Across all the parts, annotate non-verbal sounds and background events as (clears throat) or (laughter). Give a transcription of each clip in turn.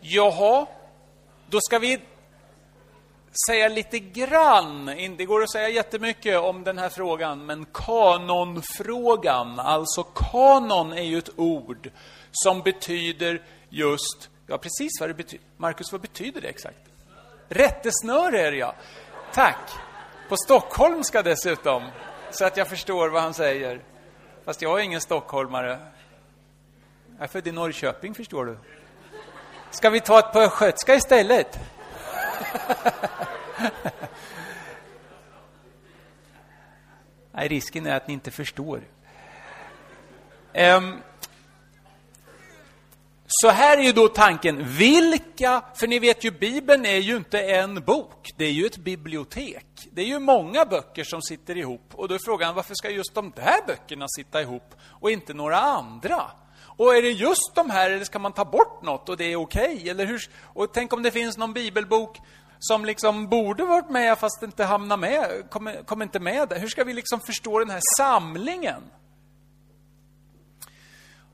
Jaha, då ska vi säga lite grann. Det går att säga jättemycket om den här frågan, men kanonfrågan, alltså kanon är ju ett ord som betyder just, ja precis vad det betyder. Markus, vad betyder det exakt? Rättesnöre är det ja. Tack. På stockholmska dessutom, så att jag förstår vad han säger. Fast jag är ingen stockholmare. Jag är född i Norrköping, förstår du. Ska vi ta ett på östgötska istället? (laughs) Nej, risken är att ni inte förstår. Um, så här är ju då tanken, vilka, för ni vet ju Bibeln är ju inte en bok, det är ju ett bibliotek. Det är ju många böcker som sitter ihop och då är frågan varför ska just de där böckerna sitta ihop och inte några andra? Och är det just de här eller ska man ta bort något och det är okej? Okay? Eller hur? Och tänk om det finns någon bibelbok som liksom borde varit med fast inte hamnar med, kommer, kommer inte med där. Hur ska vi liksom förstå den här samlingen?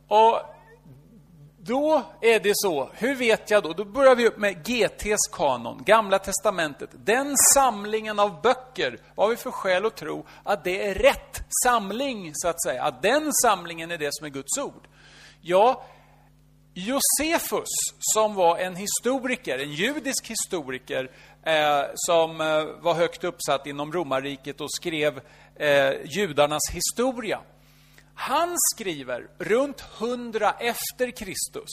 Och då är det så, hur vet jag då? Då börjar vi upp med GTs kanon, Gamla Testamentet. Den samlingen av böcker, vad har vi för skäl att tro att det är rätt samling, så att säga? Att den samlingen är det som är Guds ord? Ja, Josefus, som var en historiker, en judisk historiker, eh, som eh, var högt uppsatt inom romarriket och skrev eh, judarnas historia. Han skriver runt 100 efter Kristus,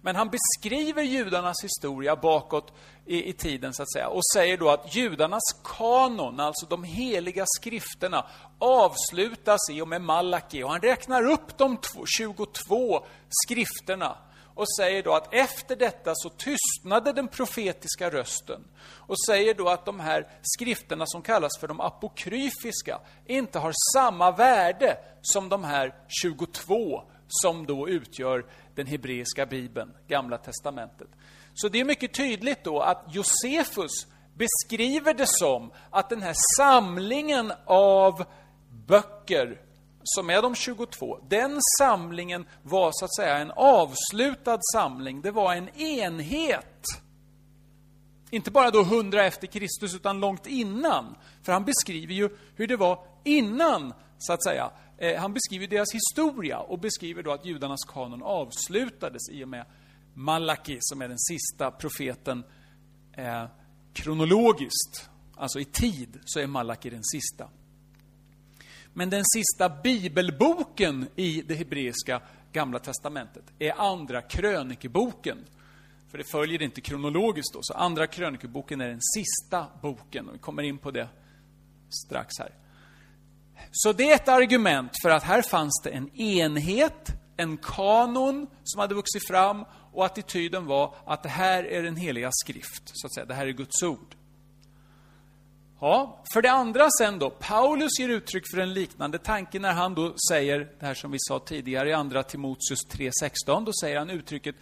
men han beskriver judarnas historia bakåt i, i, tiden, så att säga, och säger då att judarnas kanon, alltså de heliga skrifterna, avslutas i och med Malaki. Och han räknar upp de 22 skrifterna och säger då att efter detta så tystnade den profetiska rösten och säger då att de här skrifterna som kallas för de apokryfiska inte har samma värde som de här 22 som då utgör den hebreiska bibeln, Gamla testamentet. Så det är mycket tydligt då att Josefus beskriver det som att den här samlingen av böcker som är de 22, den samlingen var så att säga en avslutad samling. Det var en enhet. Inte bara då 100 efter Kristus, utan långt innan. För han beskriver ju hur det var innan, så att säga. Eh, han beskriver deras historia och beskriver då att judarnas kanon avslutades i och med Malaki, som är den sista profeten eh, kronologiskt. Alltså i tid så är Malaki den sista. Men den sista bibelboken i det hebreiska Gamla Testamentet är Andra krönikeboken. För det följer inte kronologiskt då, så Andra krönikeboken är den sista boken. Och vi kommer in på det strax här. Så det är ett argument för att här fanns det en enhet, en kanon som hade vuxit fram och attityden var att det här är den heliga skrift, så att säga. Det här är Guds ord. Ja, för det andra sen då, Paulus ger uttryck för en liknande tanke när han då säger, det här som vi sa tidigare i andra Timoteus 3.16, då säger han uttrycket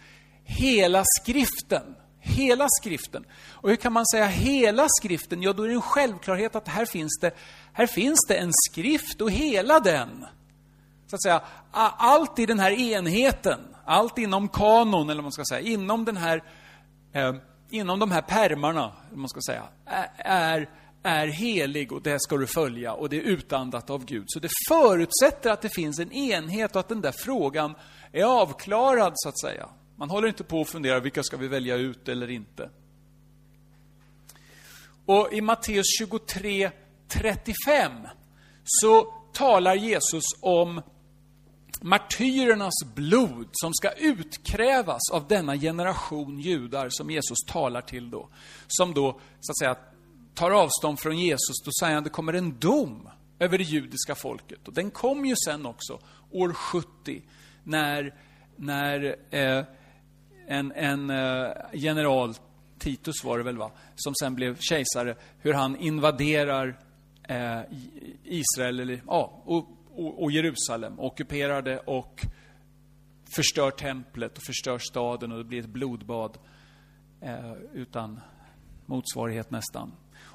hela skriften. Hela skriften. Och hur kan man säga hela skriften? Ja, då är det en självklarhet att här finns det, här finns det en skrift och hela den. Så att säga, allt i den här enheten, allt inom kanon, eller vad man ska säga, inom den här, eh, inom de här permarna, man ska säga, är är helig och det ska du följa och det är utandat av Gud. Så det förutsätter att det finns en enhet och att den där frågan är avklarad, så att säga. Man håller inte på att fundera, vilka ska vi välja ut eller inte? Och i Matteus 23, 35 så talar Jesus om martyrernas blod som ska utkrävas av denna generation judar som Jesus talar till då. Som då, så att säga, tar avstånd från Jesus, då säger han att det kommer en dom över det judiska folket. Och den kom ju sen också, år 70, när, när eh, en, en eh, general, Titus var det väl va, som sen blev kejsare, hur han invaderar eh, Israel, eller, ja, och, och, och Jerusalem, ockuperar det och förstör templet och förstör staden och det blir ett blodbad eh, utan motsvarighet nästan.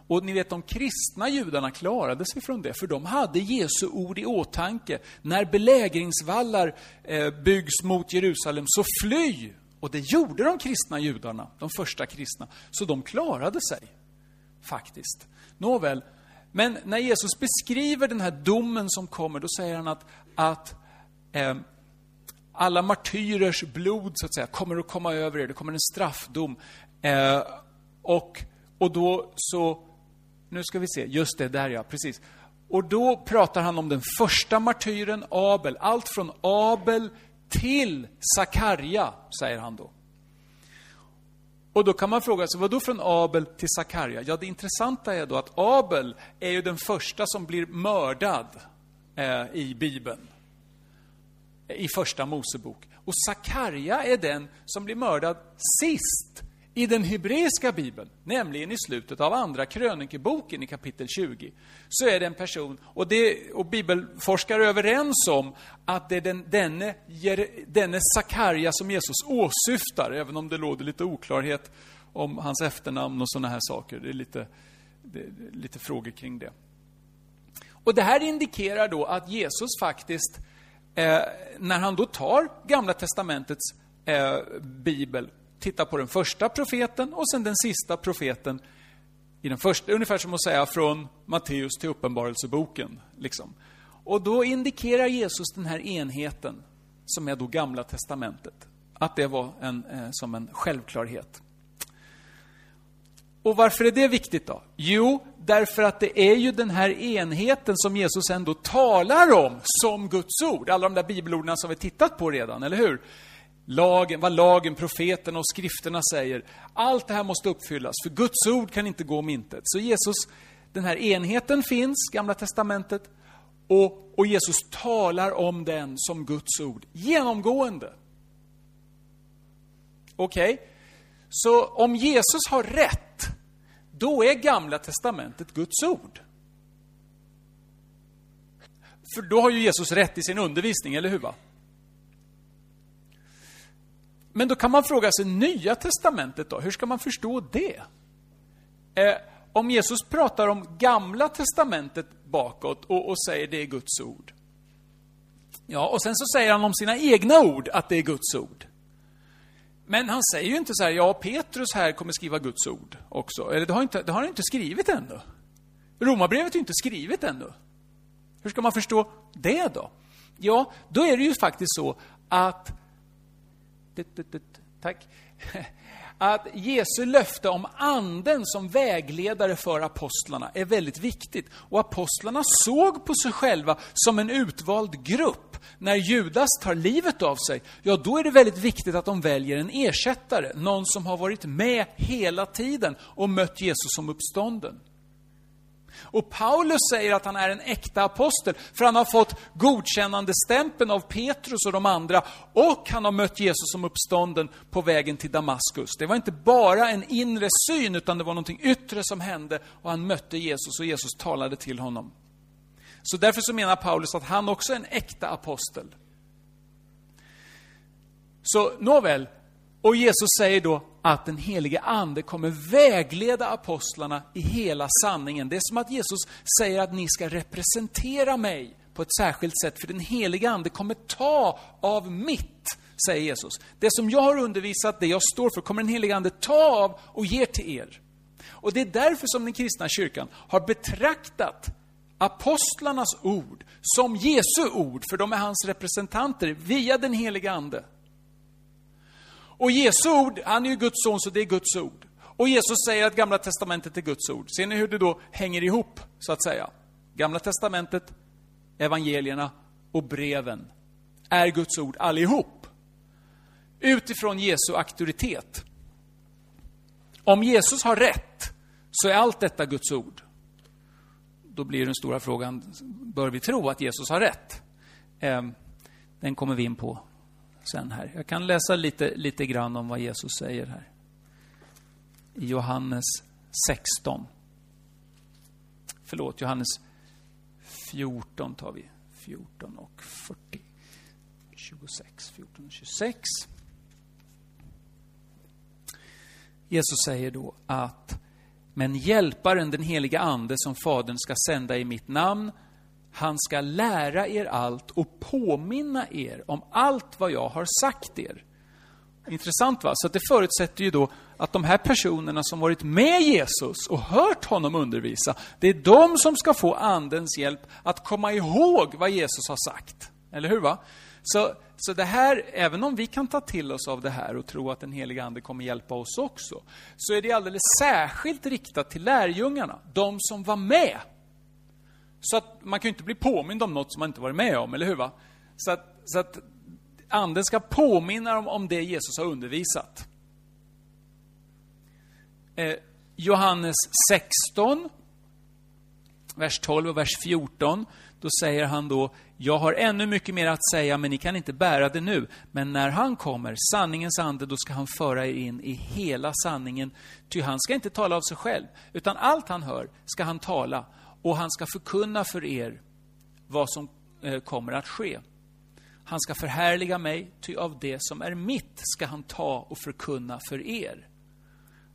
Och ni vet, de kristna judarna klarade sig från det, för de hade Jesu ord i åtanke. När belägringsvallar eh, byggs mot Jerusalem, så fly Och det gjorde de kristna judarna, de första kristna. Så de klarade sig, faktiskt. Nåväl, men när Jesus beskriver den här domen som kommer, då säger han att, att eh, alla martyrers blod, så att säga, kommer att komma över er. Det kommer en straffdom. Eh, och, och då så, nu ska vi se, just det, där ja, precis. Och då pratar han om den första martyren, Abel. Allt från Abel till Sakarja, säger han då. Och då kan man fråga sig, då från Abel till Sakarja? Ja, det intressanta är då att Abel är ju den första som blir mördad eh, i Bibeln. I första Mosebok. Och Sakarja är den som blir mördad sist i den hebreiska bibeln, nämligen i slutet av andra krönikeboken i kapitel 20, så är det en person, och, det, och bibelforskare är överens om att det är den, denne, denne Sakarja som Jesus åsyftar, även om det råder lite oklarhet om hans efternamn och sådana här saker. Det är lite, det är lite frågor kring det. Och Det här indikerar då att Jesus faktiskt, eh, när han då tar Gamla Testamentets eh, bibel titta på den första profeten och sen den sista profeten. I den första, ungefär som att säga från Matteus till Uppenbarelseboken. Liksom. Och då indikerar Jesus den här enheten, som är då Gamla Testamentet. Att det var en, eh, som en självklarhet. Och varför är det viktigt då? Jo, därför att det är ju den här enheten som Jesus ändå talar om som Guds ord. Alla de där bibelorden som vi tittat på redan, eller hur? Lagen, vad lagen, profeterna och skrifterna säger. Allt det här måste uppfyllas, för Guds ord kan inte gå om intet. Så Jesus, den här enheten finns, Gamla Testamentet, och, och Jesus talar om den som Guds ord, genomgående. Okej? Okay? Så om Jesus har rätt, då är Gamla Testamentet Guds ord. För då har ju Jesus rätt i sin undervisning, eller hur? Va? Men då kan man fråga sig, Nya Testamentet då, hur ska man förstå det? Eh, om Jesus pratar om Gamla Testamentet bakåt och, och säger det är Guds ord. Ja, och sen så säger han om sina egna ord att det är Guds ord. Men han säger ju inte så här, ja, Petrus här kommer skriva Guds ord också. Eller det har, inte, det har han inte skrivit ännu. Romarbrevet är inte skrivet ännu. Hur ska man förstå det då? Ja, då är det ju faktiskt så att Tack. (laughs) Att Jesu löfte om anden som vägledare för apostlarna är väldigt viktigt. Och apostlarna såg på sig själva som en utvald grupp. När Judas tar livet av sig, ja då är det väldigt viktigt att de väljer en ersättare. Någon som har varit med hela tiden och mött Jesus som uppstånden. Och Paulus säger att han är en äkta apostel, för han har fått godkännande stämpeln av Petrus och de andra, och han har mött Jesus som uppstånden på vägen till Damaskus. Det var inte bara en inre syn, utan det var någonting yttre som hände, och han mötte Jesus, och Jesus talade till honom. Så därför så menar Paulus att han också är en äkta apostel. Så nåväl, och Jesus säger då att den helige Ande kommer vägleda apostlarna i hela sanningen. Det är som att Jesus säger att ni ska representera mig på ett särskilt sätt, för den helige Ande kommer ta av mitt, säger Jesus. Det som jag har undervisat, det jag står för, kommer den helige Ande ta av och ger till er. Och det är därför som den kristna kyrkan har betraktat apostlarnas ord som Jesu ord, för de är hans representanter via den helige Ande. Och Jesu ord, han är ju Guds son, så det är Guds ord. Och Jesus säger att Gamla Testamentet är Guds ord. Ser ni hur det då hänger ihop, så att säga? Gamla Testamentet, evangelierna och breven är Guds ord allihop. Utifrån Jesu auktoritet. Om Jesus har rätt, så är allt detta Guds ord. Då blir den stora frågan, bör vi tro att Jesus har rätt? Ehm, den kommer vi in på sen här. Jag kan läsa lite, lite grann om vad Jesus säger här. I Johannes 16. Förlåt, Johannes 14 tar vi. 14 och 40. 26, 14 och 26. Jesus säger då att men hjälparen, den heliga Ande som Fadern ska sända i mitt namn, han ska lära er allt och påminna er om allt vad jag har sagt er. Intressant va? Så det förutsätter ju då att de här personerna som varit med Jesus och hört honom undervisa, det är de som ska få Andens hjälp att komma ihåg vad Jesus har sagt. Eller hur? va? Så, så det här, även om vi kan ta till oss av det här och tro att den heliga Ande kommer hjälpa oss också, så är det alldeles särskilt riktat till lärjungarna, de som var med. Så att man kan ju inte bli påmind om något som man inte varit med om, eller hur? va? Så att, så att Anden ska påminna dem om det Jesus har undervisat. Eh, Johannes 16, vers 12 och vers 14. Då säger han då, jag har ännu mycket mer att säga, men ni kan inte bära det nu. Men när han kommer, sanningens ande, då ska han föra er in i hela sanningen. Ty han ska inte tala av sig själv, utan allt han hör ska han tala. Och han ska förkunna för er vad som eh, kommer att ske. Han ska förhärliga mig, ty av det som är mitt ska han ta och förkunna för er.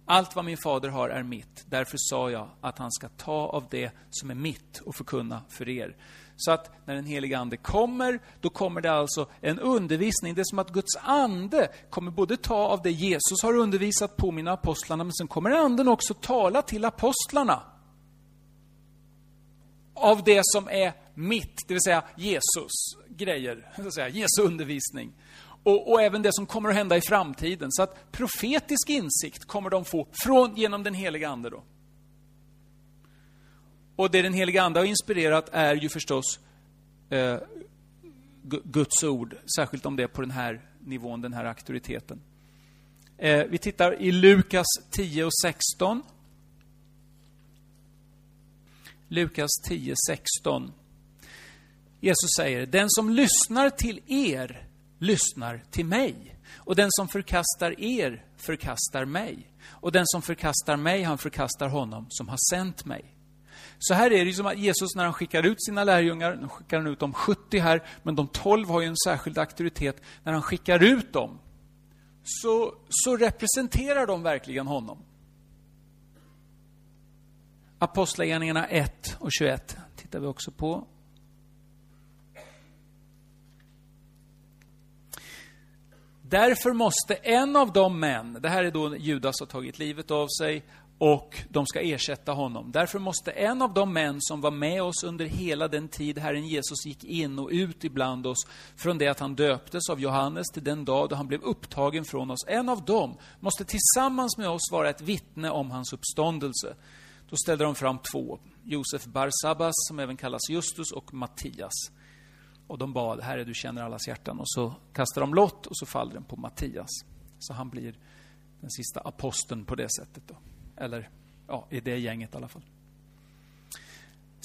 Allt vad min fader har är mitt. Därför sa jag att han ska ta av det som är mitt och förkunna för er. Så att när den heliga Ande kommer, då kommer det alltså en undervisning. Det är som att Guds ande kommer både ta av det Jesus har undervisat, påminna apostlarna, men sen kommer Anden också tala till apostlarna. Av det som är mitt, det vill säga Jesus grejer, (laughs) så att säga, Jesu undervisning. Och, och, även det som kommer att hända i framtiden. Så att profetisk insikt kommer de få från, genom den heliga Ande. Då. Och det den heliga Ande har inspirerat är ju förstås eh, Guds ord, särskilt om det är på den här nivån, den här auktoriteten. Eh, vi tittar i Lukas 10 och 16. Lukas 10, 16. Jesus säger, den som lyssnar till er lyssnar till mig. Och den som förkastar er förkastar mig. Och den som förkastar mig, han förkastar honom som har sänt mig. Så här är det som att Jesus när han skickar ut sina lärjungar, nu skickar han ut de 70 här, men de 12 har ju en särskild auktoritet. När han skickar ut dem, så, så representerar de verkligen honom. Apostlagärningarna 1 och 21 tittar vi också på. Därför måste en av de män, det här är då Judas har tagit livet av sig och de ska ersätta honom. Därför måste en av de män som var med oss under hela den tid Herren Jesus gick in och ut ibland oss, från det att han döptes av Johannes till den dag då han blev upptagen från oss, en av dem måste tillsammans med oss vara ett vittne om hans uppståndelse. Då ställde de fram två, Josef Barsabbas, som även kallas Justus, och Mattias. Och de bad, Herre du känner allas hjärtan. Och så kastar de lott och så faller den på Mattias. Så han blir den sista aposteln på det sättet. Då. Eller, ja, i det gänget i alla fall.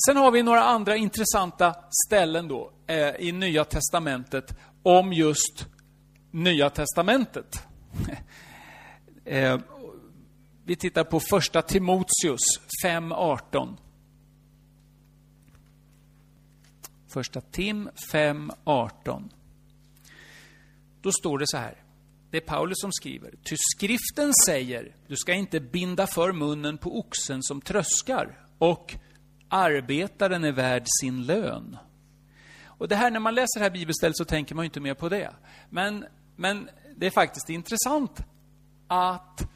Sen har vi några andra intressanta ställen då eh, i Nya Testamentet om just Nya Testamentet. (laughs) eh, vi tittar på första Timoteus 5.18. Första Tim 5.18. Då står det så här. Det är Paulus som skriver. Ty skriften säger, du ska inte binda för munnen på oxen som tröskar och arbetaren är värd sin lön. Och det här, när man läser det här bibelstället så tänker man ju inte mer på det. Men, men det är faktiskt intressant att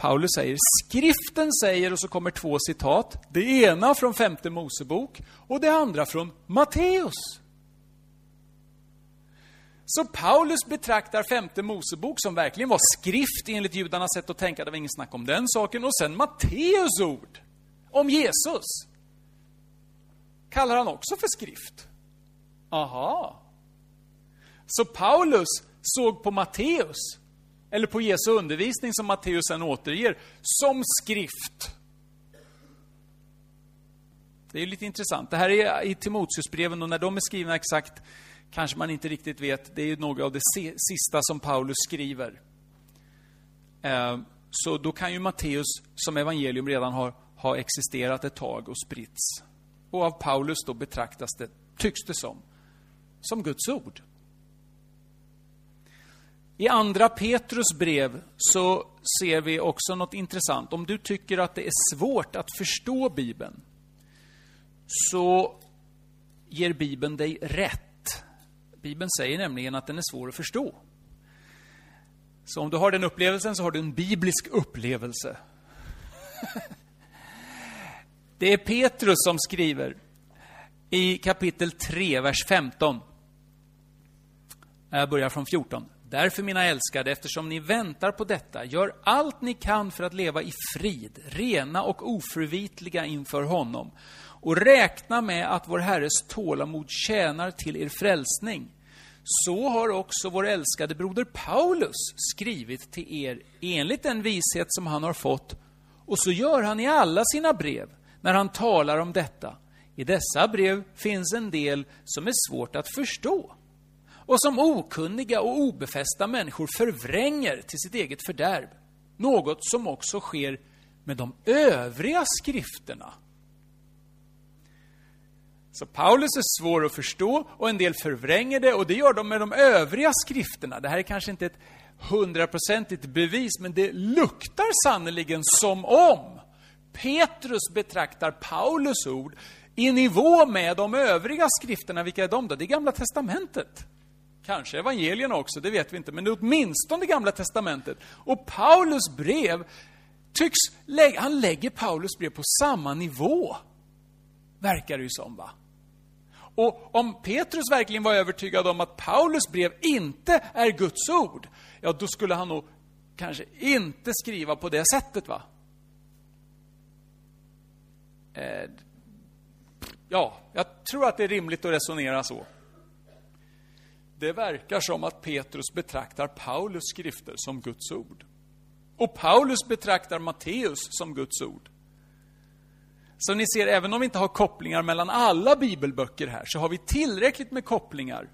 Paulus säger, skriften säger, och så kommer två citat. Det ena från femte Mosebok och det andra från Matteus. Så Paulus betraktar femte Mosebok som verkligen var skrift enligt judarnas sätt att tänka, det var inget snack om den saken. Och sen Matteus ord om Jesus kallar han också för skrift. Aha. Så Paulus såg på Matteus eller på Jesu undervisning som Matteus sen återger, som skrift. Det är lite intressant. Det här är i Timoteusbreven och när de är skrivna exakt kanske man inte riktigt vet. Det är ju några av det sista som Paulus skriver. Eh, så då kan ju Matteus som evangelium redan ha, ha existerat ett tag och spritts. Och av Paulus då betraktas det, tycks det som, som Guds ord. I andra Petrus brev så ser vi också något intressant. Om du tycker att det är svårt att förstå Bibeln, så ger Bibeln dig rätt. Bibeln säger nämligen att den är svår att förstå. Så om du har den upplevelsen så har du en biblisk upplevelse. (laughs) Det är Petrus som skriver i kapitel 3, vers 15. Jag börjar från 14. Därför, mina älskade, eftersom ni väntar på detta, gör allt ni kan för att leva i frid, rena och oförvitliga inför honom och räkna med att vår Herres tålamod tjänar till er frälsning. Så har också vår älskade broder Paulus skrivit till er enligt den vishet som han har fått, och så gör han i alla sina brev när han talar om detta. I dessa brev finns en del som är svårt att förstå och som okunniga och obefästa människor förvränger till sitt eget fördärv. Något som också sker med de övriga skrifterna. Så Paulus är svår att förstå och en del förvränger det och det gör de med de övriga skrifterna. Det här är kanske inte ett hundraprocentigt bevis, men det luktar sannerligen som om Petrus betraktar Paulus ord i nivå med de övriga skrifterna. Vilka är de då? Det är Gamla Testamentet. Kanske evangelierna också, det vet vi inte, men det är åtminstone Gamla Testamentet. Och Paulus brev tycks, han lägger Paulus brev på samma nivå. Verkar det ju som, va? Och om Petrus verkligen var övertygad om att Paulus brev inte är Guds ord, ja, då skulle han nog kanske inte skriva på det sättet, va? Eh, ja, jag tror att det är rimligt att resonera så. Det verkar som att Petrus betraktar Paulus skrifter som Guds ord. Och Paulus betraktar Matteus som Guds ord. Så ni ser, även om vi inte har kopplingar mellan alla bibelböcker här, så har vi tillräckligt med kopplingar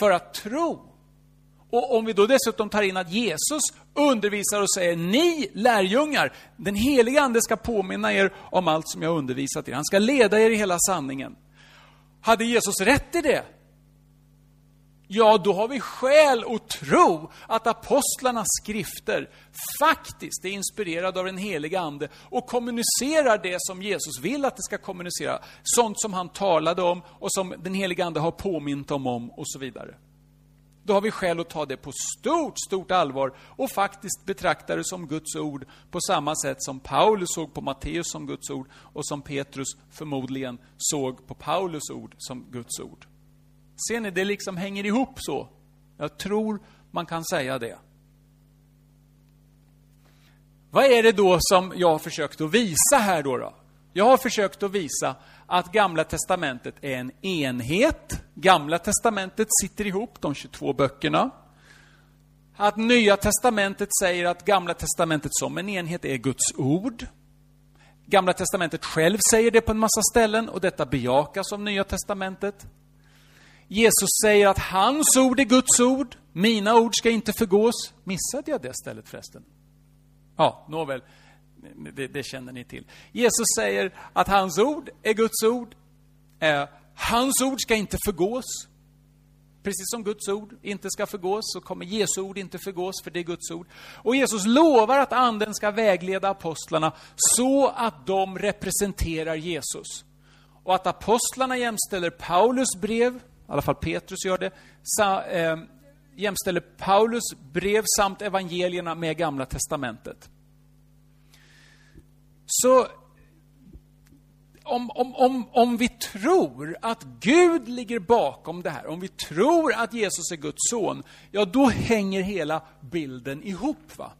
för att tro. Och om vi då dessutom tar in att Jesus undervisar och säger, ni lärjungar, den heliga Ande ska påminna er om allt som jag undervisat er. Han ska leda er i hela sanningen. Hade Jesus rätt i det? Ja, då har vi skäl att tro att apostlarnas skrifter faktiskt är inspirerade av den heliga Ande och kommunicerar det som Jesus vill att det ska kommunicera. Sånt som han talade om och som den heliga Ande har påmint dem om och så vidare. Då har vi skäl att ta det på stort, stort allvar och faktiskt betrakta det som Guds ord på samma sätt som Paulus såg på Matteus som Guds ord och som Petrus förmodligen såg på Paulus ord som Guds ord. Ser ni, det liksom hänger ihop så. Jag tror man kan säga det. Vad är det då som jag har försökt att visa här då? då? Jag har försökt att visa att Gamla Testamentet är en enhet. Gamla Testamentet sitter ihop, de 22 böckerna. Att Nya Testamentet säger att Gamla Testamentet som en enhet är Guds ord. Gamla Testamentet själv säger det på en massa ställen och detta bejakas av Nya Testamentet. Jesus säger att hans ord är Guds ord, mina ord ska inte förgås. Missade jag det stället förresten? Ja, nåväl, det, det känner ni till. Jesus säger att hans ord är Guds ord. Eh, hans ord ska inte förgås. Precis som Guds ord inte ska förgås, så kommer Jesu ord inte förgås, för det är Guds ord. Och Jesus lovar att Anden ska vägleda apostlarna så att de representerar Jesus. Och att apostlarna jämställer Paulus brev i alla fall Petrus gör det, sa, eh, jämställer Paulus brev samt evangelierna med Gamla Testamentet. Så om, om, om, om vi tror att Gud ligger bakom det här, om vi tror att Jesus är Guds son, ja då hänger hela bilden ihop. va?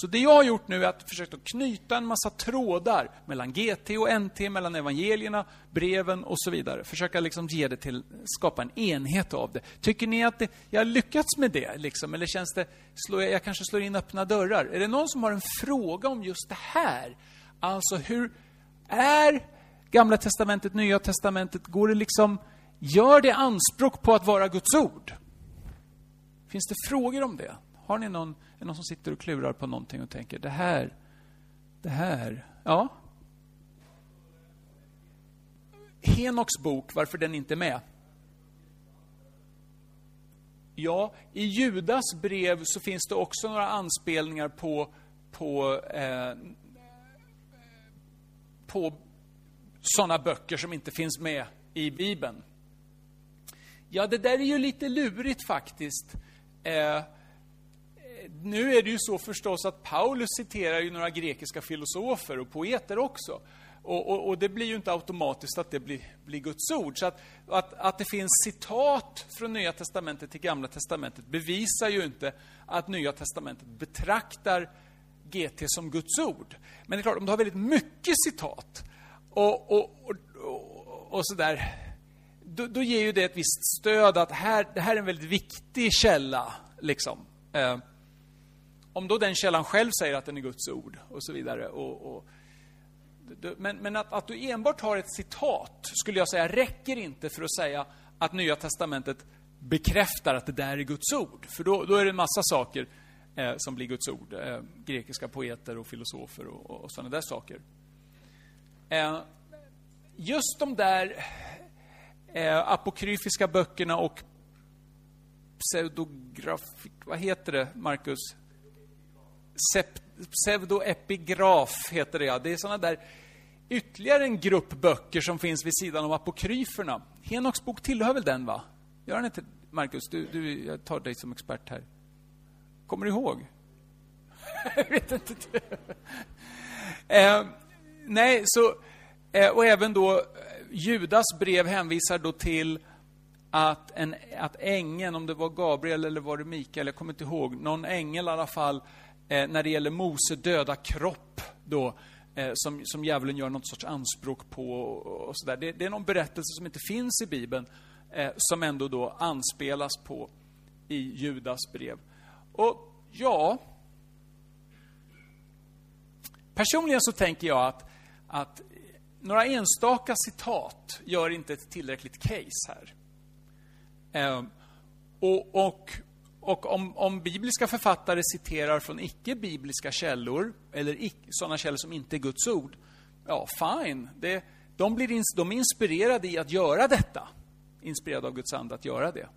Så det jag har gjort nu är att försöka knyta en massa trådar mellan GT och NT, mellan evangelierna, breven och så vidare. Försöka liksom ge det till, skapa en enhet av det. Tycker ni att det, jag har lyckats med det? Liksom? Eller känns det, slår jag, jag kanske slår in öppna dörrar? Är det någon som har en fråga om just det här? Alltså hur är Gamla Testamentet, Nya Testamentet, går det liksom, gör det anspråk på att vara Guds ord? Finns det frågor om det? Har ni någon är någon som sitter och klurar på någonting och tänker, det här, det här, ja. Henoks bok, varför den inte är med? Ja, i Judas brev så finns det också några anspelningar på, på, eh, på sådana böcker som inte finns med i Bibeln. Ja, det där är ju lite lurigt faktiskt. Eh, nu är det ju så förstås att Paulus citerar ju några grekiska filosofer och poeter också. Och, och, och, det blir ju inte automatiskt att det blir, blir Guds ord. Så att, att, att, det finns citat från Nya Testamentet till Gamla Testamentet bevisar ju inte att Nya Testamentet betraktar GT som Guds ord. Men det är klart, om du har väldigt mycket citat och, och, och, och sådär, då, då, ger ju det ett visst stöd att här, det här är en väldigt viktig källa. Liksom. Eh, om då den källan själv säger att den är Guds ord och så vidare. Och, och men, men att, att, du enbart har ett citat, skulle jag säga, räcker inte för att säga att Nya Testamentet bekräftar att det där är Guds ord. För då, då är det en massa saker eh, som blir Guds ord. Eh, grekiska poeter och filosofer och, och sådana där saker. Eh, just de där eh, apokryfiska böckerna och pseudografik... Vad heter det, Marcus? Pseudoepigraf heter det, ja. Det är sådana där ytterligare en grupp böcker som finns vid sidan om apokryferna. Henoks bok tillhör väl den, va? Gör den inte, Marcus? Du, du, jag tar dig som expert här. Kommer du ihåg? (laughs) jag vet inte. (laughs) eh, nej, så... Eh, och även då, eh, Judas brev hänvisar då till att, en, att ängeln, om det var Gabriel eller var det Mikael, jag kommer inte ihåg, någon ängel i alla fall, eh, när det gäller Mose döda kropp då, eh, som, som djävulen gör något sorts anspråk på och, och sådär. Det, det, är någon berättelse som inte finns i Bibeln, eh, som ändå då anspelas på i Judas brev. Och ja, personligen så tänker jag att, att några enstaka citat gör inte ett tillräckligt case här. Eh, och, och, och om, om, bibliska författare citerar från icke-bibliska källor, eller sådana källor som inte är Guds ord, ja, fine. Det, de, blir de är inspirerade i att göra detta. Inspirerade av Guds ande att göra det.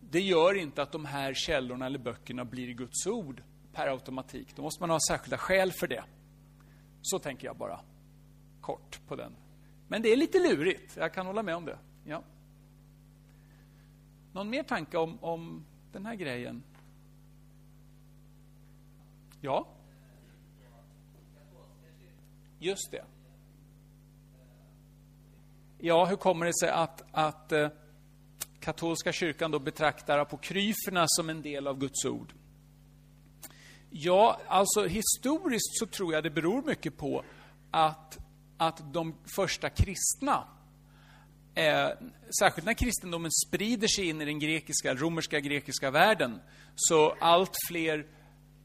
Det gör inte att de här källorna eller böckerna blir Guds ord per automatik. Då måste man ha särskilda skäl för det. Så tänker jag bara kort på den. Men det är lite lurigt, jag kan hålla med om det. Ja. Någon mer tanke om, om den här grejen? Ja? Just det. Ja, hur kommer det sig att, att eh, katolska kyrkan då betraktar apokryferna som en del av Guds ord? Ja, alltså historiskt så tror jag det beror mycket på att, att de första kristna Eh, särskilt när kristendomen sprider sig in i den grekiska, romerska grekiska världen, så allt fler,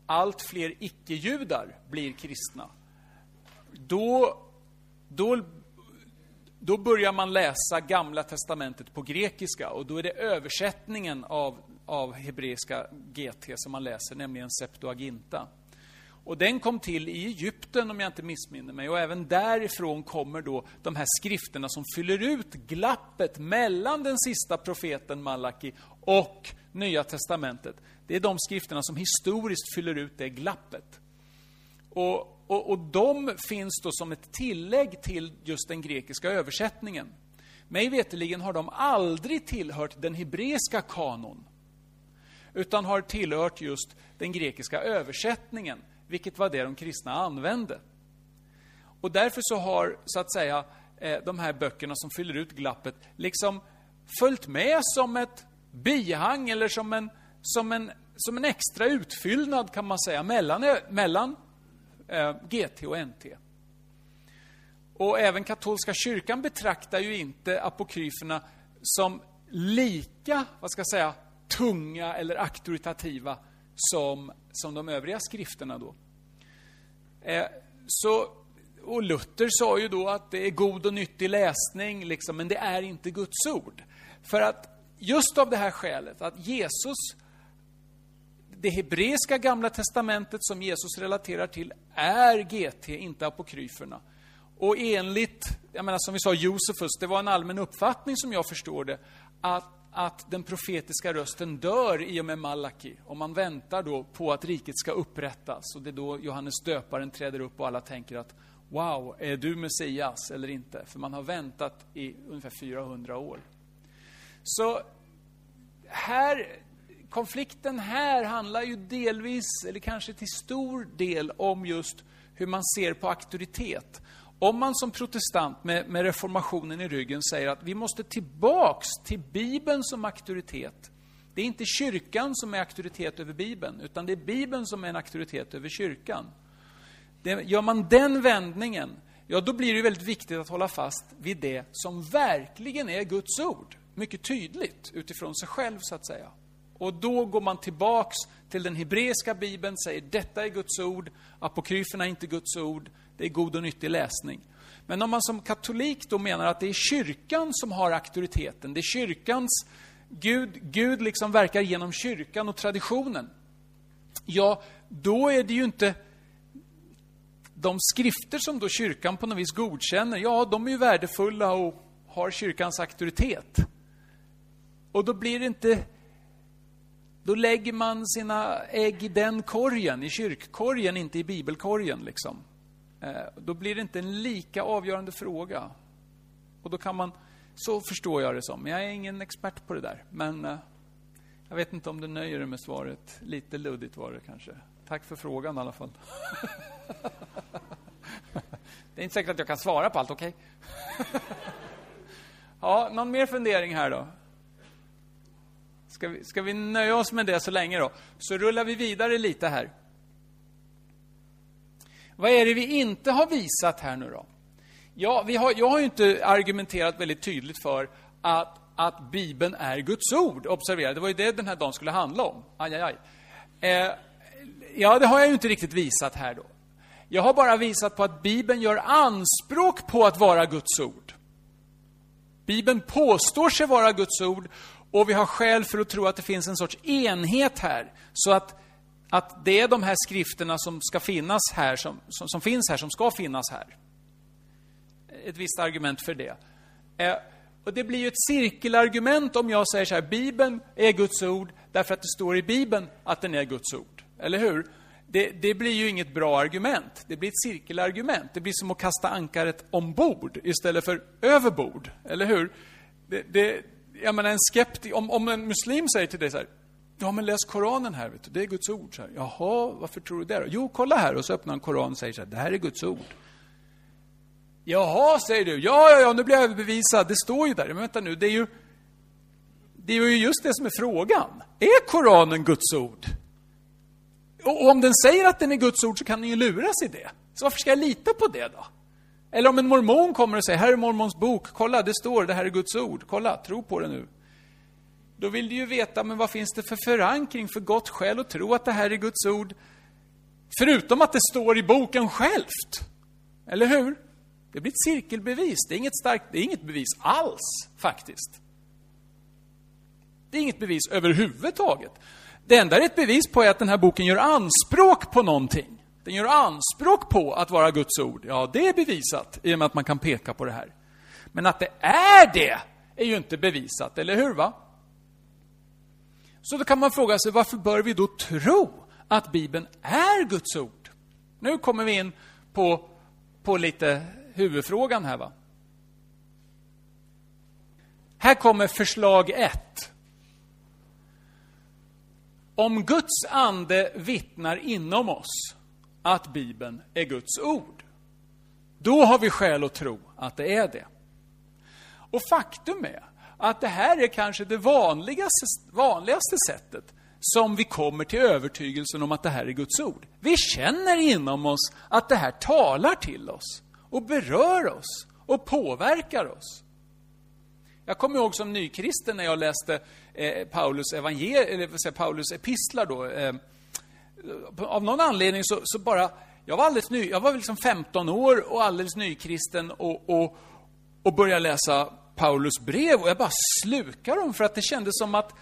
allt fler icke-judar blir kristna. Då, då, då börjar man läsa Gamla Testamentet på grekiska och då är det översättningen av, av hebreiska GT som man läser, nämligen Septuaginta. Och den kom till i Egypten om jag inte missminner mig. Och även därifrån kommer då de här skrifterna som fyller ut glappet mellan den sista profeten Malaki och Nya Testamentet. Det är de skrifterna som historiskt fyller ut det glappet. Och, och, och de finns då som ett tillägg till just den grekiska översättningen. Mig veterligen har de aldrig tillhört den hebreiska kanon utan har tillhört just den grekiska översättningen vilket var det de kristna använde. Och därför så har, så att säga, eh, de här böckerna som fyller ut glappet liksom följt med som ett bihang eller som en, som en, som en extra utfyllnad kan man säga mellan, mellan eh, GT och NT. Och även katolska kyrkan betraktar ju inte apokryferna som lika, vad ska jag säga, tunga eller auktoritativa som, som de övriga skrifterna då. Eh, så, och Luther sa ju då att det är god och nyttig läsning, liksom, men det är inte Guds ord. För att just av det här skälet, att Jesus, det hebreiska gamla testamentet som Jesus relaterar till, är GT, inte apokryferna. Och enligt, jag menar som vi sa, Josefus, det var en allmän uppfattning som jag förstår det, att att den profetiska rösten dör i och med Malaki. Och man väntar då på att riket ska upprättas. Och det är då Johannes döparen träder upp och alla tänker att Wow, är du Messias eller inte? För man har väntat i ungefär 400 år. Så här konflikten här handlar ju delvis, eller kanske till stor del, om just hur man ser på auktoritet. Om man som protestant med, med reformationen i ryggen säger att vi måste tillbaks till Bibeln som auktoritet. Det är inte kyrkan som är auktoritet över Bibeln, utan det är Bibeln som är en auktoritet över kyrkan. Det, gör man den vändningen, ja då blir det väldigt viktigt att hålla fast vid det som verkligen är Guds ord. Mycket tydligt utifrån sig själv, så att säga. Och då går man tillbaks till den hebreiska bibeln, säger detta är Guds ord, apokryferna är inte Guds ord, det är god och nyttig läsning. Men om man som katolik då menar att det är kyrkan som har auktoriteten, det är kyrkans Gud, Gud liksom verkar genom kyrkan och traditionen. Ja, då är det ju inte de skrifter som då kyrkan på något vis godkänner, ja, de är ju värdefulla och har kyrkans auktoritet. Och då blir det inte då lägger man sina ägg i den korgen, i kyrkkorgen, inte i bibelkorgen. Liksom. Eh, då blir det inte en lika avgörande fråga. Och då kan man, så förstår jag det som. Jag är ingen expert på det där. Men eh, jag vet inte om du nöjer dig med svaret. Lite luddigt var det kanske. Tack för frågan i alla fall. (laughs) det är inte säkert att jag kan svara på allt, okej? Okay? (laughs) ja, någon mer fundering här då? Ska vi, ska vi nöja oss med det så länge då? Så rullar vi vidare lite här. Vad är det vi inte har visat här nu då? Ja, vi har, jag har ju inte argumenterat väldigt tydligt för att, att Bibeln är Guds ord. Observera, det var ju det den här dagen skulle handla om. Aj, aj, aj. Eh, ja, det har jag ju inte riktigt visat här då. Jag har bara visat på att Bibeln gör anspråk på att vara Guds ord. Bibeln påstår sig vara Guds ord och vi har skäl för att tro att det finns en sorts enhet här. Så att, att det är de här skrifterna som ska finnas här, som, som, som finns här, som ska finnas här. Ett visst argument för det. Eh, och det blir ju ett cirkelargument om jag säger så här, Bibeln är Guds ord därför att det står i Bibeln att den är Guds ord. Eller hur? Det, det, blir ju inget bra argument. Det blir ett cirkelargument. Det blir som att kasta ankaret ombord istället för överbord. Eller hur? Det, det, jag menar, en skeptik, om, om en muslim säger till dig så här, Ja, men läs Koranen här, vet du. det är Guds ord. Så här. Jaha, varför tror du det? Då? Jo, kolla här. Och så öppnar han Koranen och säger så här, det här är Guds ord. Jaha, säger du. Ja, ja, ja, nu blir jag överbevisad. Det står ju där. Men vänta nu, det är ju, det är ju just det som är frågan. Är Koranen Guds ord? Och om den säger att den är Guds ord så kan den ju luras i det. Så varför ska jag lita på det då? Eller om en mormon kommer och säger, här är mormons bok, kolla, det står, det här är Guds ord, kolla, tro på det nu. Då vill du ju veta, men vad finns det för förankring, för gott skäl att tro att det här är Guds ord? Förutom att det står i boken självt. Eller hur? Det blir ett cirkelbevis. Det är inget starkt, det är inget bevis alls, faktiskt. Det är inget bevis överhuvudtaget. Det enda det är ett bevis på är att den här boken gör anspråk på någonting. Den gör anspråk på att vara Guds ord. Ja, det är bevisat i och med att man kan peka på det här. Men att det är det, är ju inte bevisat, eller hur? va? Så då kan man fråga sig, varför bör vi då tro att Bibeln är Guds ord? Nu kommer vi in på, på lite huvudfrågan här. va? Här kommer förslag ett. Om Guds ande vittnar inom oss att Bibeln är Guds ord. Då har vi skäl att tro att det är det. Och faktum är att det här är kanske det vanligaste, vanligaste sättet som vi kommer till övertygelsen om att det här är Guds ord. Vi känner inom oss att det här talar till oss och berör oss och påverkar oss. Jag kommer ihåg som nykristen när jag läste eh, Paulus, evangel eller, Paulus epistlar då, eh, av någon anledning så, så, bara... Jag var alldeles ny, jag var liksom 15 år och alldeles nykristen och, och, och började läsa Paulus brev och jag bara slukade dem för att det kändes som att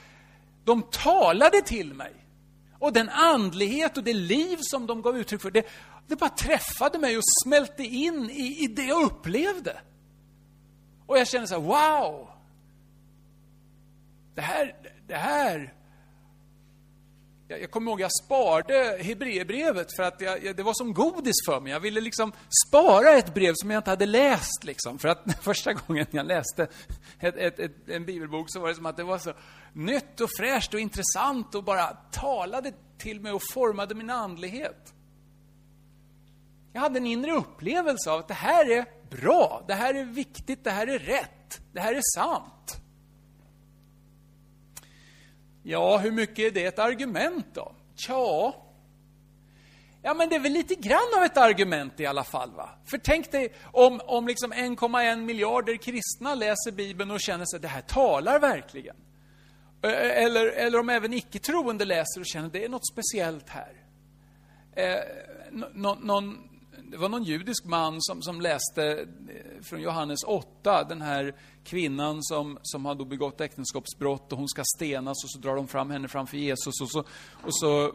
de talade till mig. Och den andlighet och det liv som de gav uttryck för, det, det bara träffade mig och smälte in i, i det jag upplevde. Och jag kände så här, wow! Det här, det här jag, jag kommer ihåg jag sparade Hebreerbrevet för att jag, det var som godis för mig. Jag ville liksom spara ett brev som jag inte hade läst. Liksom. För att (laughs) första gången jag läste ett, ett, ett, en bibelbok så var det som att det var så nytt och fräscht och intressant och bara talade till mig och formade min andlighet. Jag hade en inre upplevelse av att det här är bra, det här är viktigt, det här är rätt, det här är sant. Ja, hur mycket är det ett argument då? Tja, Ja, men det är väl lite grann av ett argument i alla fall. va? För tänk dig om, om liksom 1,1 miljarder kristna läser Bibeln och känner sig det här talar verkligen. Eller, eller om även icke-troende läser och känner det är något speciellt här. Eh, någon, det var någon judisk man som, som läste från Johannes 8, den här kvinnan som, som har då begått äktenskapsbrott och hon ska stenas och så drar de fram henne framför Jesus och så, och så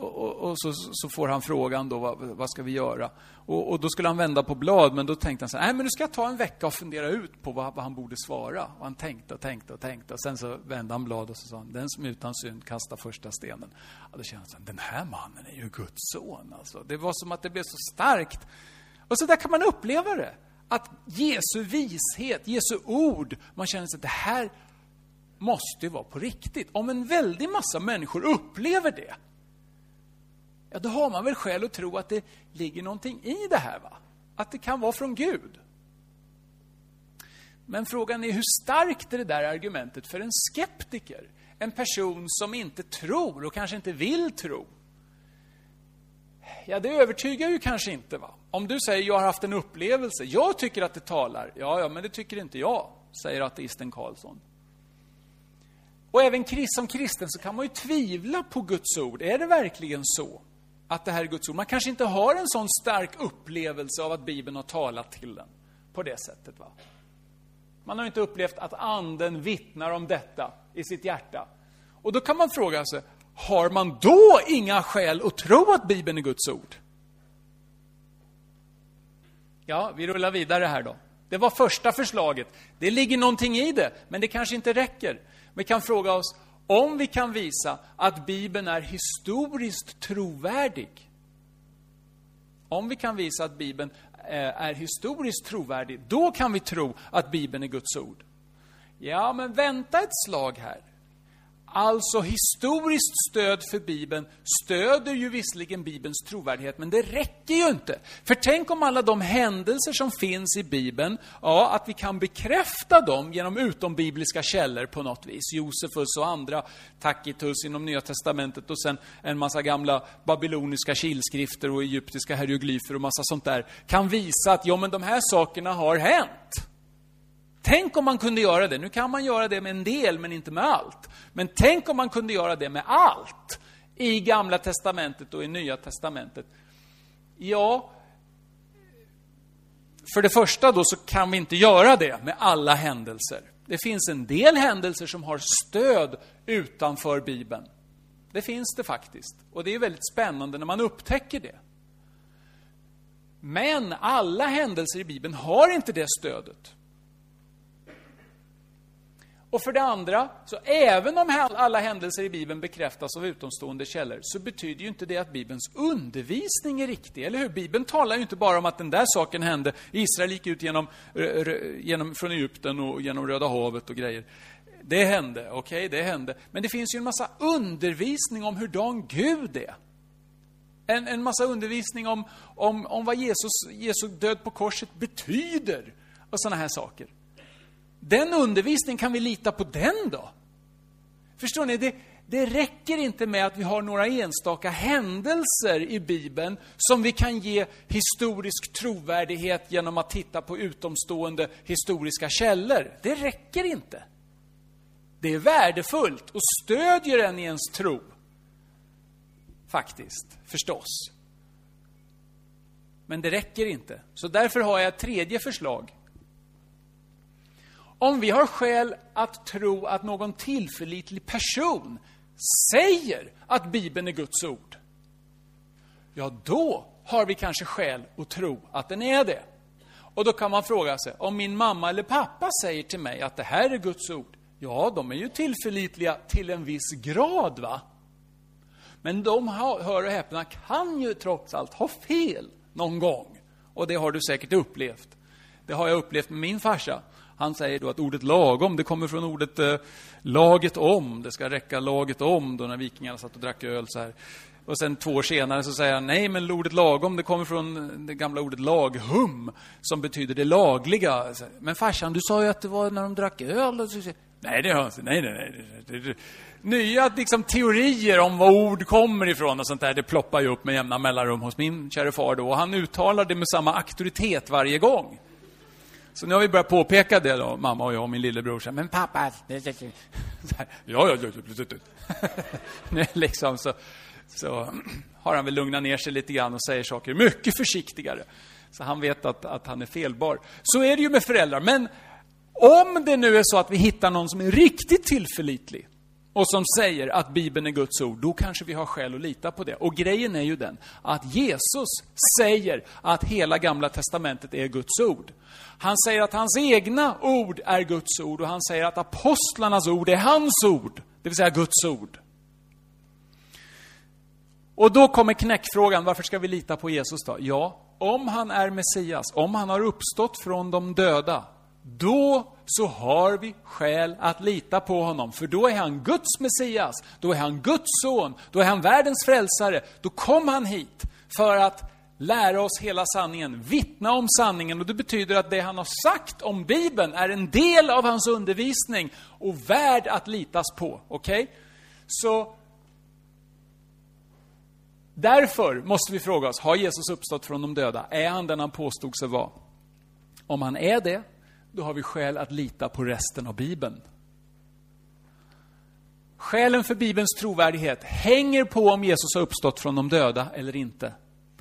och, och så, så, får han frågan då, vad, vad ska vi göra? Och, och, då skulle han vända på blad, men då tänkte han så här, nej men nu ska jag ta en vecka och fundera ut på vad, vad, han borde svara. Och han tänkte och tänkte och tänkte. Och sen så vände han blad och så sa han, den som utan synd kastar första stenen. Ja, då kände han, den här mannen är ju Guds son. Alltså. Det var som att det blev så starkt. Och så där kan man uppleva det. Att Jesu vishet, Jesu ord, man känner sig att det här måste ju vara på riktigt. Om en väldig massa människor upplever det, ja, då har man väl skäl att tro att det ligger någonting i det här. va? Att det kan vara från Gud. Men frågan är hur starkt är det där argumentet för en skeptiker? En person som inte tror och kanske inte vill tro. Ja, det övertygar ju kanske inte. va? Om du säger jag har haft en upplevelse, jag tycker att det talar. Ja, ja, men det tycker inte jag, säger ateisten Karlsson. Och även som kristen så kan man ju tvivla på Guds ord. Är det verkligen så? att det här är Guds ord. Man kanske inte har en sån stark upplevelse av att Bibeln har talat till den på det sättet. Va? Man har inte upplevt att anden vittnar om detta i sitt hjärta. Och då kan man fråga sig, har man då inga skäl att tro att Bibeln är Guds ord? Ja, vi rullar vidare här då. Det var första förslaget. Det ligger någonting i det, men det kanske inte räcker. Vi kan fråga oss, om vi kan visa att Bibeln är historiskt trovärdig, om vi kan visa att Bibeln eh, är historiskt trovärdig, då kan vi tro att Bibeln är Guds ord. Ja, men vänta ett slag här. Alltså historiskt stöd för Bibeln stöder ju visserligen Bibelns trovärdighet, men det räcker ju inte. För tänk om alla de händelser som finns i Bibeln, ja, att vi kan bekräfta dem genom utombibliska källor på något vis. Josefus och andra, Tacitus inom Nya Testamentet och sen en massa gamla babyloniska kilskrifter och egyptiska hieroglyfer och massa sånt där, kan visa att ja, men de här sakerna har hänt. Tänk om man kunde göra det. Nu kan man göra det med en del, men inte med allt. Men tänk om man kunde göra det med allt i Gamla Testamentet och i Nya Testamentet. Ja, för det första då så kan vi inte göra det med alla händelser. Det finns en del händelser som har stöd utanför Bibeln. Det finns det faktiskt. Och det är väldigt spännande när man upptäcker det. Men alla händelser i Bibeln har inte det stödet. Och för det andra, så även om alla händelser i Bibeln bekräftas av utomstående källor, så betyder ju inte det att Bibelns undervisning är riktig, eller hur? Bibeln talar ju inte bara om att den där saken hände. Israel gick ut genom, genom, från Egypten och genom Röda havet och grejer. Det hände, okej, okay, det hände. Men det finns ju en massa undervisning om hur dan Gud är. En, en massa undervisning om, om, om vad Jesus, Jesu död på korset betyder och sådana här saker. Den undervisningen, kan vi lita på den då? Förstår ni? Det, det räcker inte med att vi har några enstaka händelser i Bibeln som vi kan ge historisk trovärdighet genom att titta på utomstående historiska källor. Det räcker inte. Det är värdefullt och stödjer en i ens tro. Faktiskt, förstås. Men det räcker inte. Så därför har jag ett tredje förslag. Om vi har skäl att tro att någon tillförlitlig person säger att Bibeln är Guds ord, ja, då har vi kanske skäl att tro att den är det. Och då kan man fråga sig, om min mamma eller pappa säger till mig att det här är Guds ord, ja, de är ju tillförlitliga till en viss grad, va? Men de, hör och häpna, kan ju trots allt ha fel någon gång. Och det har du säkert upplevt. Det har jag upplevt med min farsa. Han säger då att ordet lagom, det kommer från ordet eh, laget om. Det ska räcka laget om, då när vikingarna satt och drack öl så här. Och sen två år senare så säger han, nej men ordet lagom, det kommer från det gamla ordet laghum, som betyder det lagliga. Men farsan, du sa ju att det var när de drack öl. Nej, det har inte. Nej, nej, nej. Nya liksom, teorier om var ord kommer ifrån och sånt där, det ploppar ju upp med jämna mellanrum hos min kära far då. Och han uttalar det med samma auktoritet varje gång. Så nu har vi börjat påpeka det då, mamma och jag och min lillebror. Så, men pappa... ja, ja, ja. (laughs) liksom så, så har han väl lugnat ner sig lite grann och säger saker mycket försiktigare. Så han vet att, att han är felbar. Så är det ju med föräldrar. Men om det nu är så att vi hittar någon som är riktigt tillförlitlig och som säger att Bibeln är Guds ord, då kanske vi har skäl att lita på det. Och grejen är ju den att Jesus säger att hela Gamla Testamentet är Guds ord. Han säger att hans egna ord är Guds ord och han säger att apostlarnas ord är hans ord, det vill säga Guds ord. Och då kommer knäckfrågan, varför ska vi lita på Jesus då? Ja, om han är Messias, om han har uppstått från de döda, då så har vi skäl att lita på honom. För då är han Guds Messias, då är han Guds son, då är han världens frälsare. Då kom han hit för att lära oss hela sanningen, vittna om sanningen. Och det betyder att det han har sagt om Bibeln är en del av hans undervisning och värd att litas på. Okej? Okay? Så Därför måste vi fråga oss, har Jesus uppstått från de döda? Är han den han påstod sig vara? Om han är det, då har vi skäl att lita på resten av Bibeln. Skälen för Bibelns trovärdighet hänger på om Jesus har uppstått från de döda eller inte.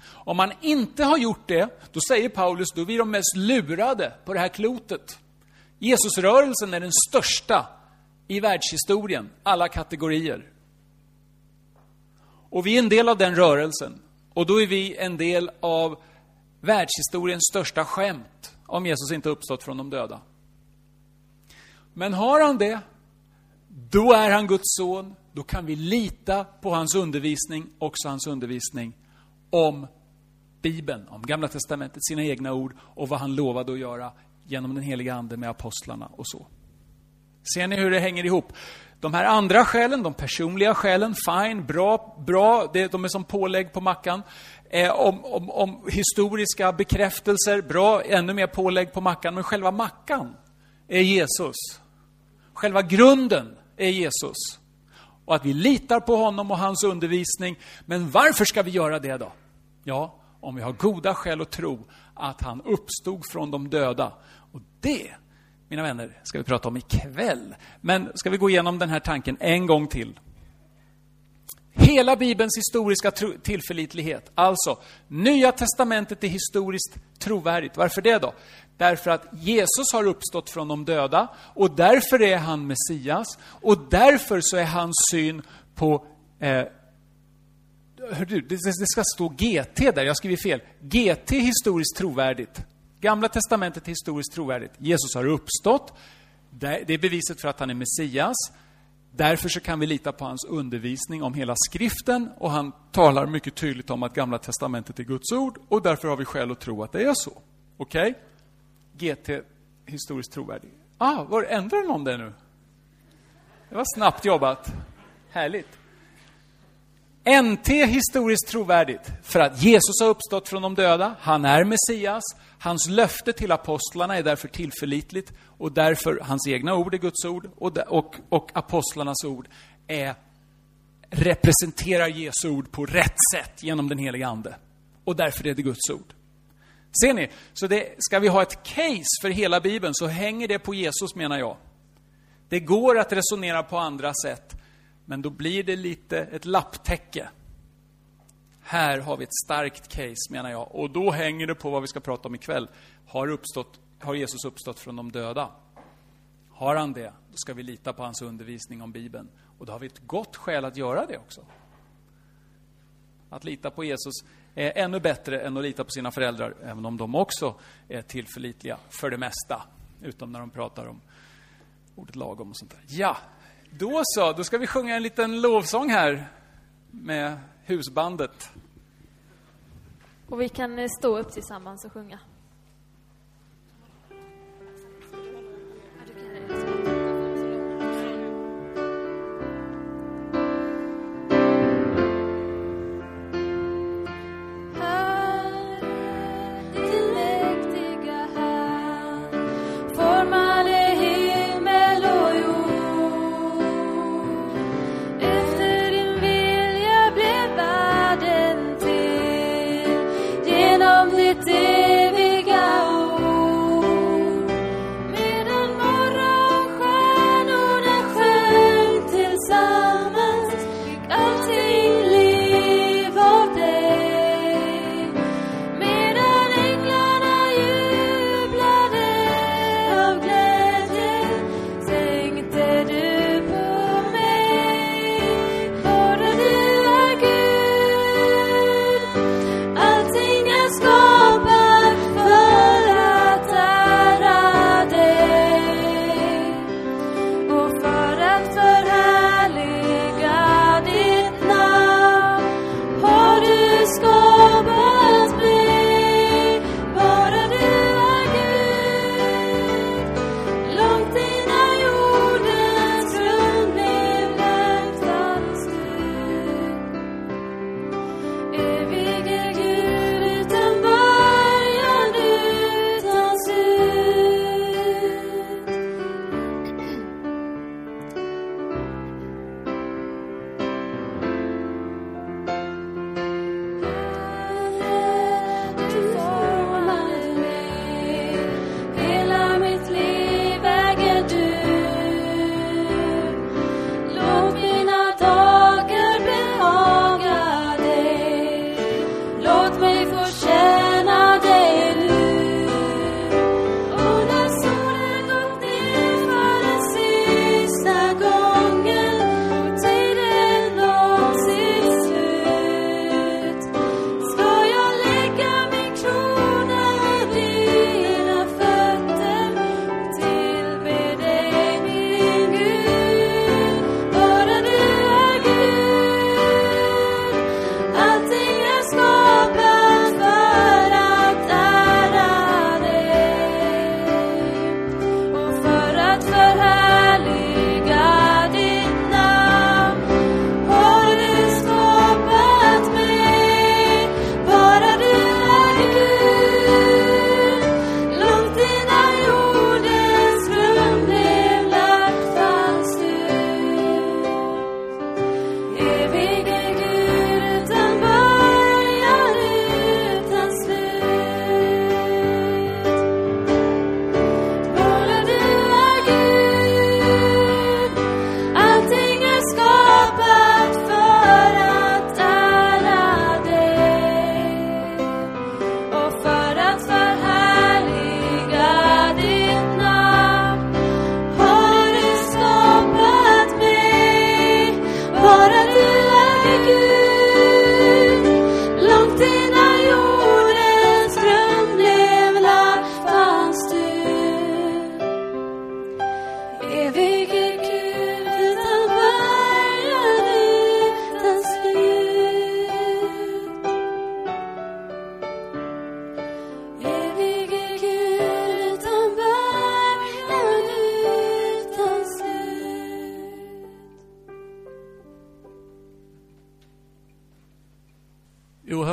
Om man inte har gjort det, då säger Paulus, då är vi de mest lurade på det här klotet. Jesusrörelsen är den största i världshistorien, alla kategorier. Och vi är en del av den rörelsen. Och då är vi en del av världshistoriens största skämt om Jesus inte uppstått från de döda. Men har han det, då är han Guds son. Då kan vi lita på hans undervisning, också hans undervisning om Bibeln, om Gamla Testamentet, sina egna ord och vad han lovade att göra genom den heliga Ande med apostlarna och så. Ser ni hur det hänger ihop? De här andra skälen, de personliga skälen, fine, bra, bra, de är som pålägg på mackan. Eh, om, om, om, historiska bekräftelser, bra, ännu mer pålägg på mackan. Men själva mackan är Jesus. Själva grunden är Jesus. Och att vi litar på honom och hans undervisning. Men varför ska vi göra det då? Ja, om vi har goda skäl att tro att han uppstod från de döda. Och det mina vänner, ska vi prata om ikväll. Men ska vi gå igenom den här tanken en gång till. Hela Bibelns historiska tillförlitlighet. Alltså, Nya Testamentet är historiskt trovärdigt. Varför det då? Därför att Jesus har uppstått från de döda och därför är han Messias och därför så är hans syn på eh, du, det, det ska stå GT där, jag skriver fel. GT historiskt trovärdigt. Gamla testamentet är historiskt trovärdigt. Jesus har uppstått. Det är beviset för att han är Messias. Därför så kan vi lita på hans undervisning om hela skriften och han talar mycket tydligt om att Gamla testamentet är Guds ord och därför har vi skäl att tro att det är så. Okej? Okay? GT, historiskt trovärdig. Ah, var ändrar någon det nu? Det var snabbt jobbat. Härligt. NT historiskt trovärdigt för att Jesus har uppstått från de döda, han är Messias, Hans löfte till apostlarna är därför tillförlitligt och därför hans egna ord är Guds ord och, och, och apostlarnas ord är, representerar Jesu ord på rätt sätt genom den heliga Ande. Och därför är det Guds ord. Ser ni? Så det, ska vi ha ett case för hela Bibeln så hänger det på Jesus menar jag. Det går att resonera på andra sätt, men då blir det lite ett lapptäcke. Här har vi ett starkt case, menar jag. Och då hänger det på vad vi ska prata om ikväll. Har, uppstått, har Jesus uppstått från de döda? Har han det, då ska vi lita på hans undervisning om Bibeln. Och då har vi ett gott skäl att göra det också. Att lita på Jesus är ännu bättre än att lita på sina föräldrar, även om de också är tillförlitliga för det mesta. Utom när de pratar om ordet lagom och sånt där. Ja, då så, då ska vi sjunga en liten lovsång här med husbandet. Och vi kan eh, stå upp tillsammans och sjunga. Låt mig få känna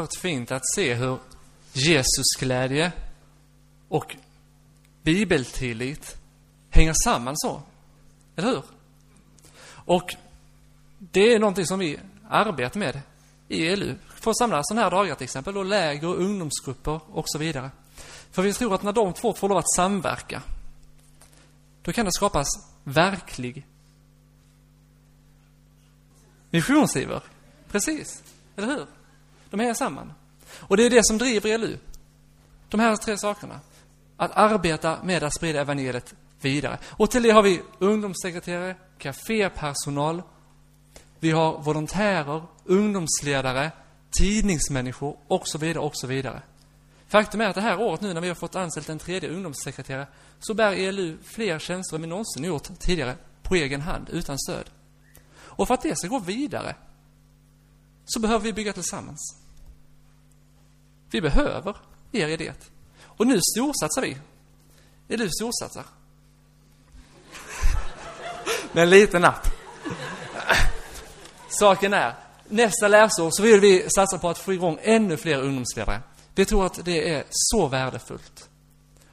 oerhört fint att se hur Jesusglädje och bibeltillit hänger samman så. Eller hur? Och det är någonting som vi arbetar med i ELU. För att samla sådana här dagar till exempel, och läger och ungdomsgrupper och så vidare. För vi tror att när de två får lov att samverka, då kan det skapas verklig missionsiver. Precis, eller hur? De hänger samman. Och det är det som driver ELU. De här tre sakerna. Att arbeta med att sprida evangeliet vidare. Och till det har vi ungdomssekreterare, kafépersonal, vi har volontärer, ungdomsledare, tidningsmänniskor och så vidare och så vidare. Faktum är att det här året nu när vi har fått anställt en tredje ungdomssekreterare så bär ELU fler tjänster än vi någonsin gjort tidigare på egen hand, utan stöd. Och för att det ska gå vidare så behöver vi bygga tillsammans. Vi behöver er i det. Och nu storsatsar vi. ELU storsatsar? Med en liten napp. Saken är, nästa läsår så vill vi satsa på att få igång ännu fler ungdomsledare. Vi tror att det är så värdefullt.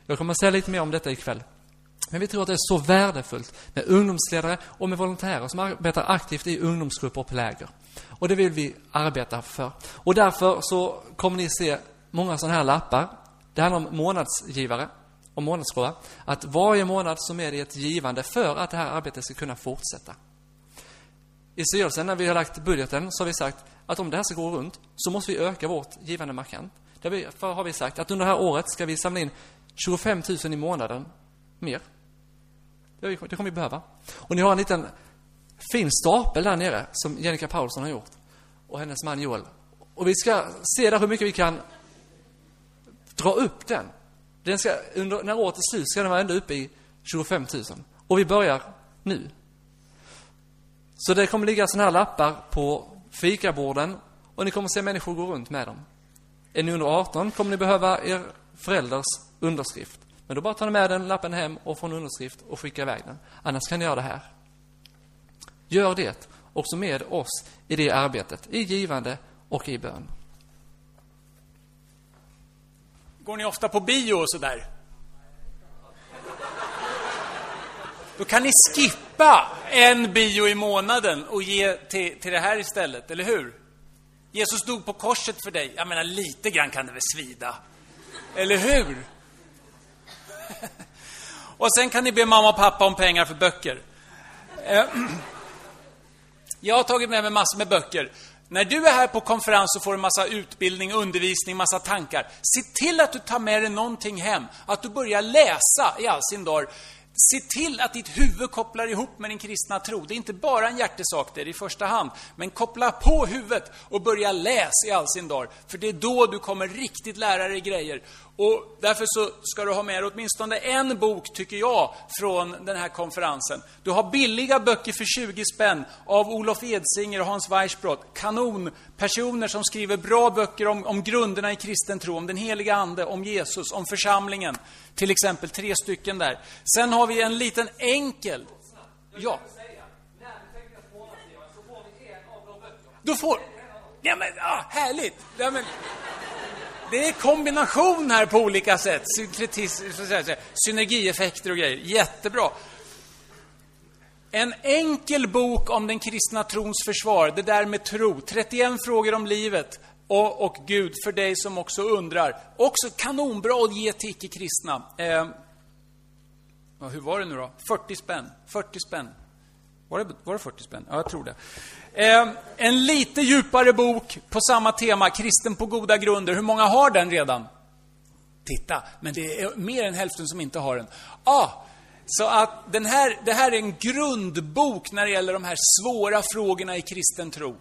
Jag kommer att säga lite mer om detta ikväll. Men vi tror att det är så värdefullt med ungdomsledare och med volontärer som arbetar aktivt i ungdomsgrupper och på läger. Och det vill vi arbeta för. Och därför så kommer ni se många sådana här lappar. Det handlar om månadsgivare och månadsgåva. Att varje månad som är det ett givande för att det här arbetet ska kunna fortsätta. I styrelsen, när vi har lagt budgeten, så har vi sagt att om det här ska gå runt så måste vi öka vårt givande markant. Därför har vi sagt att under det här året ska vi samla in 25 000 i månaden mer. Det kommer vi behöva. Och ni har en liten fin stapel där nere som Jennica Paulsson har gjort och hennes man Joel. Och vi ska se där hur mycket vi kan dra upp den den ska, under, när året är slut ska den vara ända uppe i 25 000. Och vi börjar nu. Så det kommer ligga sådana här lappar på fikaborden och ni kommer se människor gå runt med dem. Är ni under 18 kommer ni behöva er förälders underskrift. Men då bara tar ni med den lappen hem och får en underskrift och skickar iväg den. Annars kan ni göra det här. Gör det också med oss i det arbetet, i givande och i bön. Går ni ofta på bio och sådär? Då kan ni skippa en bio i månaden och ge till, till det här istället, eller hur? Jesus dog på korset för dig. Jag menar, lite grann kan det väl svida? Eller hur? (laughs) och sen kan ni be mamma och pappa om pengar för böcker. Eh, (clears throat) Jag har tagit med mig massor med böcker. När du är här på konferens och får en massa utbildning, undervisning, massa tankar. Se till att du tar med dig någonting hem. Att du börjar läsa i all sin dag. Se till att ditt huvud kopplar ihop med din kristna tro. Det är inte bara en hjärtesak, det är i första hand. Men koppla på huvudet och börja läsa i all sin dag. För det är då du kommer riktigt lära dig grejer. Och därför så ska du ha med dig åtminstone en bok, tycker jag, från den här konferensen. Du har billiga böcker för 20 spänn av Olof Edsinger och Hans Weissbrott. Kanonpersoner som skriver bra böcker om, om grunderna i kristen tro, om den heliga Ande, om Jesus, om församlingen. Till exempel tre stycken där. Sen har vi en liten enkel... Ja. Då får... Ja, men, ah, härligt! Ja, men... Det är kombination här på olika sätt. Synergieffekter och grejer. Jättebra. En enkel bok om den kristna trons försvar, det där med tro. 31 frågor om livet och, och Gud för dig som också undrar. Också kanonbra att ge till icke-kristna. Eh, hur var det nu då? 40 spänn. 40 spänn. Var det, var det 40 spänn? Ja, jag tror det. Eh, en lite djupare bok på samma tema, Kristen på goda grunder. Hur många har den redan? Titta, men det är mer än hälften som inte har den. Ah, så att den här, det här är en grundbok när det gäller de här svåra frågorna i kristen tro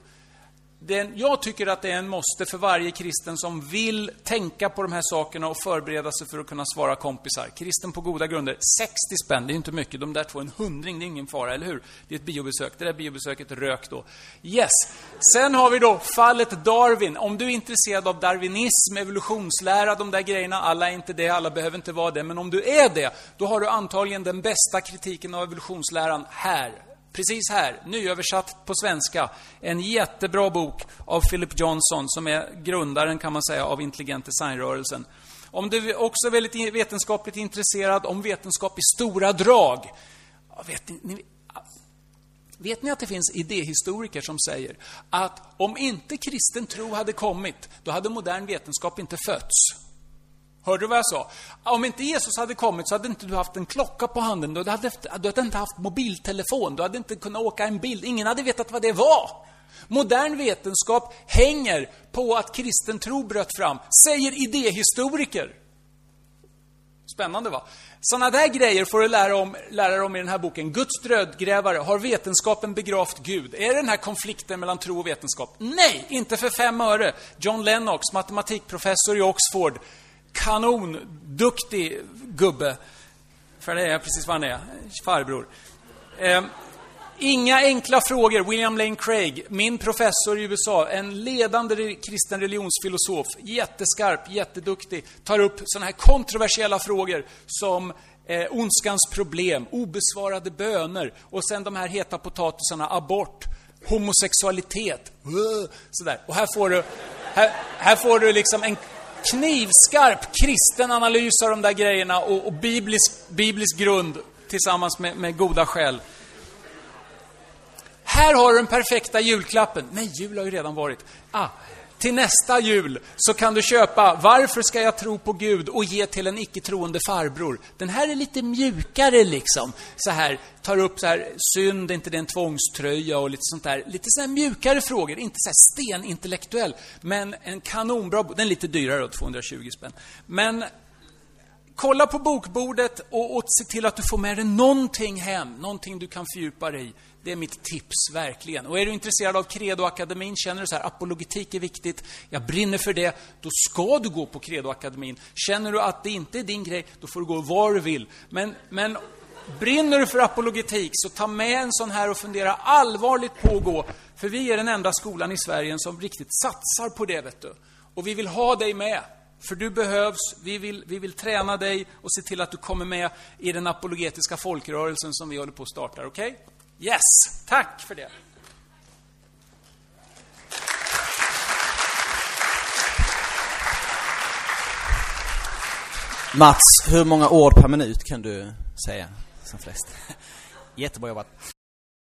den, jag tycker att det är en måste för varje kristen som vill tänka på de här sakerna och förbereda sig för att kunna svara kompisar. Kristen på goda grunder. 60 spänn, det är inte mycket. De där två, en hundring, det är ingen fara, eller hur? Det är ett biobesök. Det där biobesöket rök då. Yes. Sen har vi då fallet Darwin. Om du är intresserad av darwinism, evolutionslära, de där grejerna. Alla är inte det, alla behöver inte vara det. Men om du är det, då har du antagligen den bästa kritiken av evolutionsläran här precis här, nyöversatt på svenska. En jättebra bok av Philip Johnson, som är grundaren, kan man säga, av intelligent designrörelsen. Om du också är väldigt vetenskapligt intresserad, om vetenskap i stora drag. Vet ni, vet ni att det finns idéhistoriker som säger att om inte kristen tro hade kommit, då hade modern vetenskap inte fötts. Hörde du vad jag sa? Om inte Jesus hade kommit så hade inte du haft en klocka på handen, du hade, du hade inte haft mobiltelefon, du hade inte kunnat åka en bild, ingen hade vetat vad det var. Modern vetenskap hänger på att kristen tro bröt fram, säger idéhistoriker. Spännande va? Sådana där grejer får du lära, om, lära dig om i den här boken. Guds dödgrävare, har vetenskapen begravt Gud? Är det den här konflikten mellan tro och vetenskap? Nej, inte för fem öre. John Lennox, matematikprofessor i Oxford, kanonduktig gubbe. För det är precis vad han är, farbror. Eh, Inga enkla frågor. William Lane Craig, min professor i USA, en ledande kristen religionsfilosof, jätteskarp, jätteduktig, tar upp sådana här kontroversiella frågor som eh, ondskans problem, obesvarade böner och sen de här heta potatisarna, abort, homosexualitet, uh, sådär. Och här får du, här, här får du liksom en knivskarp kristen analys av de där grejerna och, och biblisk, biblisk grund tillsammans med, med goda skäl. Här har du den perfekta julklappen. Nej, jul har ju redan varit. Ah, till nästa jul så kan du köpa Varför ska jag tro på Gud och ge till en icke-troende farbror. Den här är lite mjukare liksom. Så här, tar upp så här, synd, är inte det en tvångströja och lite sånt där. Lite så här mjukare frågor, inte så här stenintellektuell. Men en kanonbra bok. Den är lite dyrare då, 220 spänn. Men kolla på bokbordet och, och se till att du får med dig någonting hem, någonting du kan fördjupa dig i. Det är mitt tips, verkligen. Och är du intresserad av Credoakademin, känner du så här, apologetik är viktigt, jag brinner för det, då ska du gå på Credoakademin. Känner du att det inte är din grej, då får du gå var du vill. Men, men brinner du för apologetik, så ta med en sån här och fundera allvarligt på att gå. För vi är den enda skolan i Sverige som riktigt satsar på det, vet du. Och vi vill ha dig med. För du behövs, vi vill, vi vill träna dig och se till att du kommer med i den apologetiska folkrörelsen som vi håller på att starta. Okej? Okay? Yes, tack för det. Mats, hur många ord per minut kan du säga som flest? Jättebra jobbat.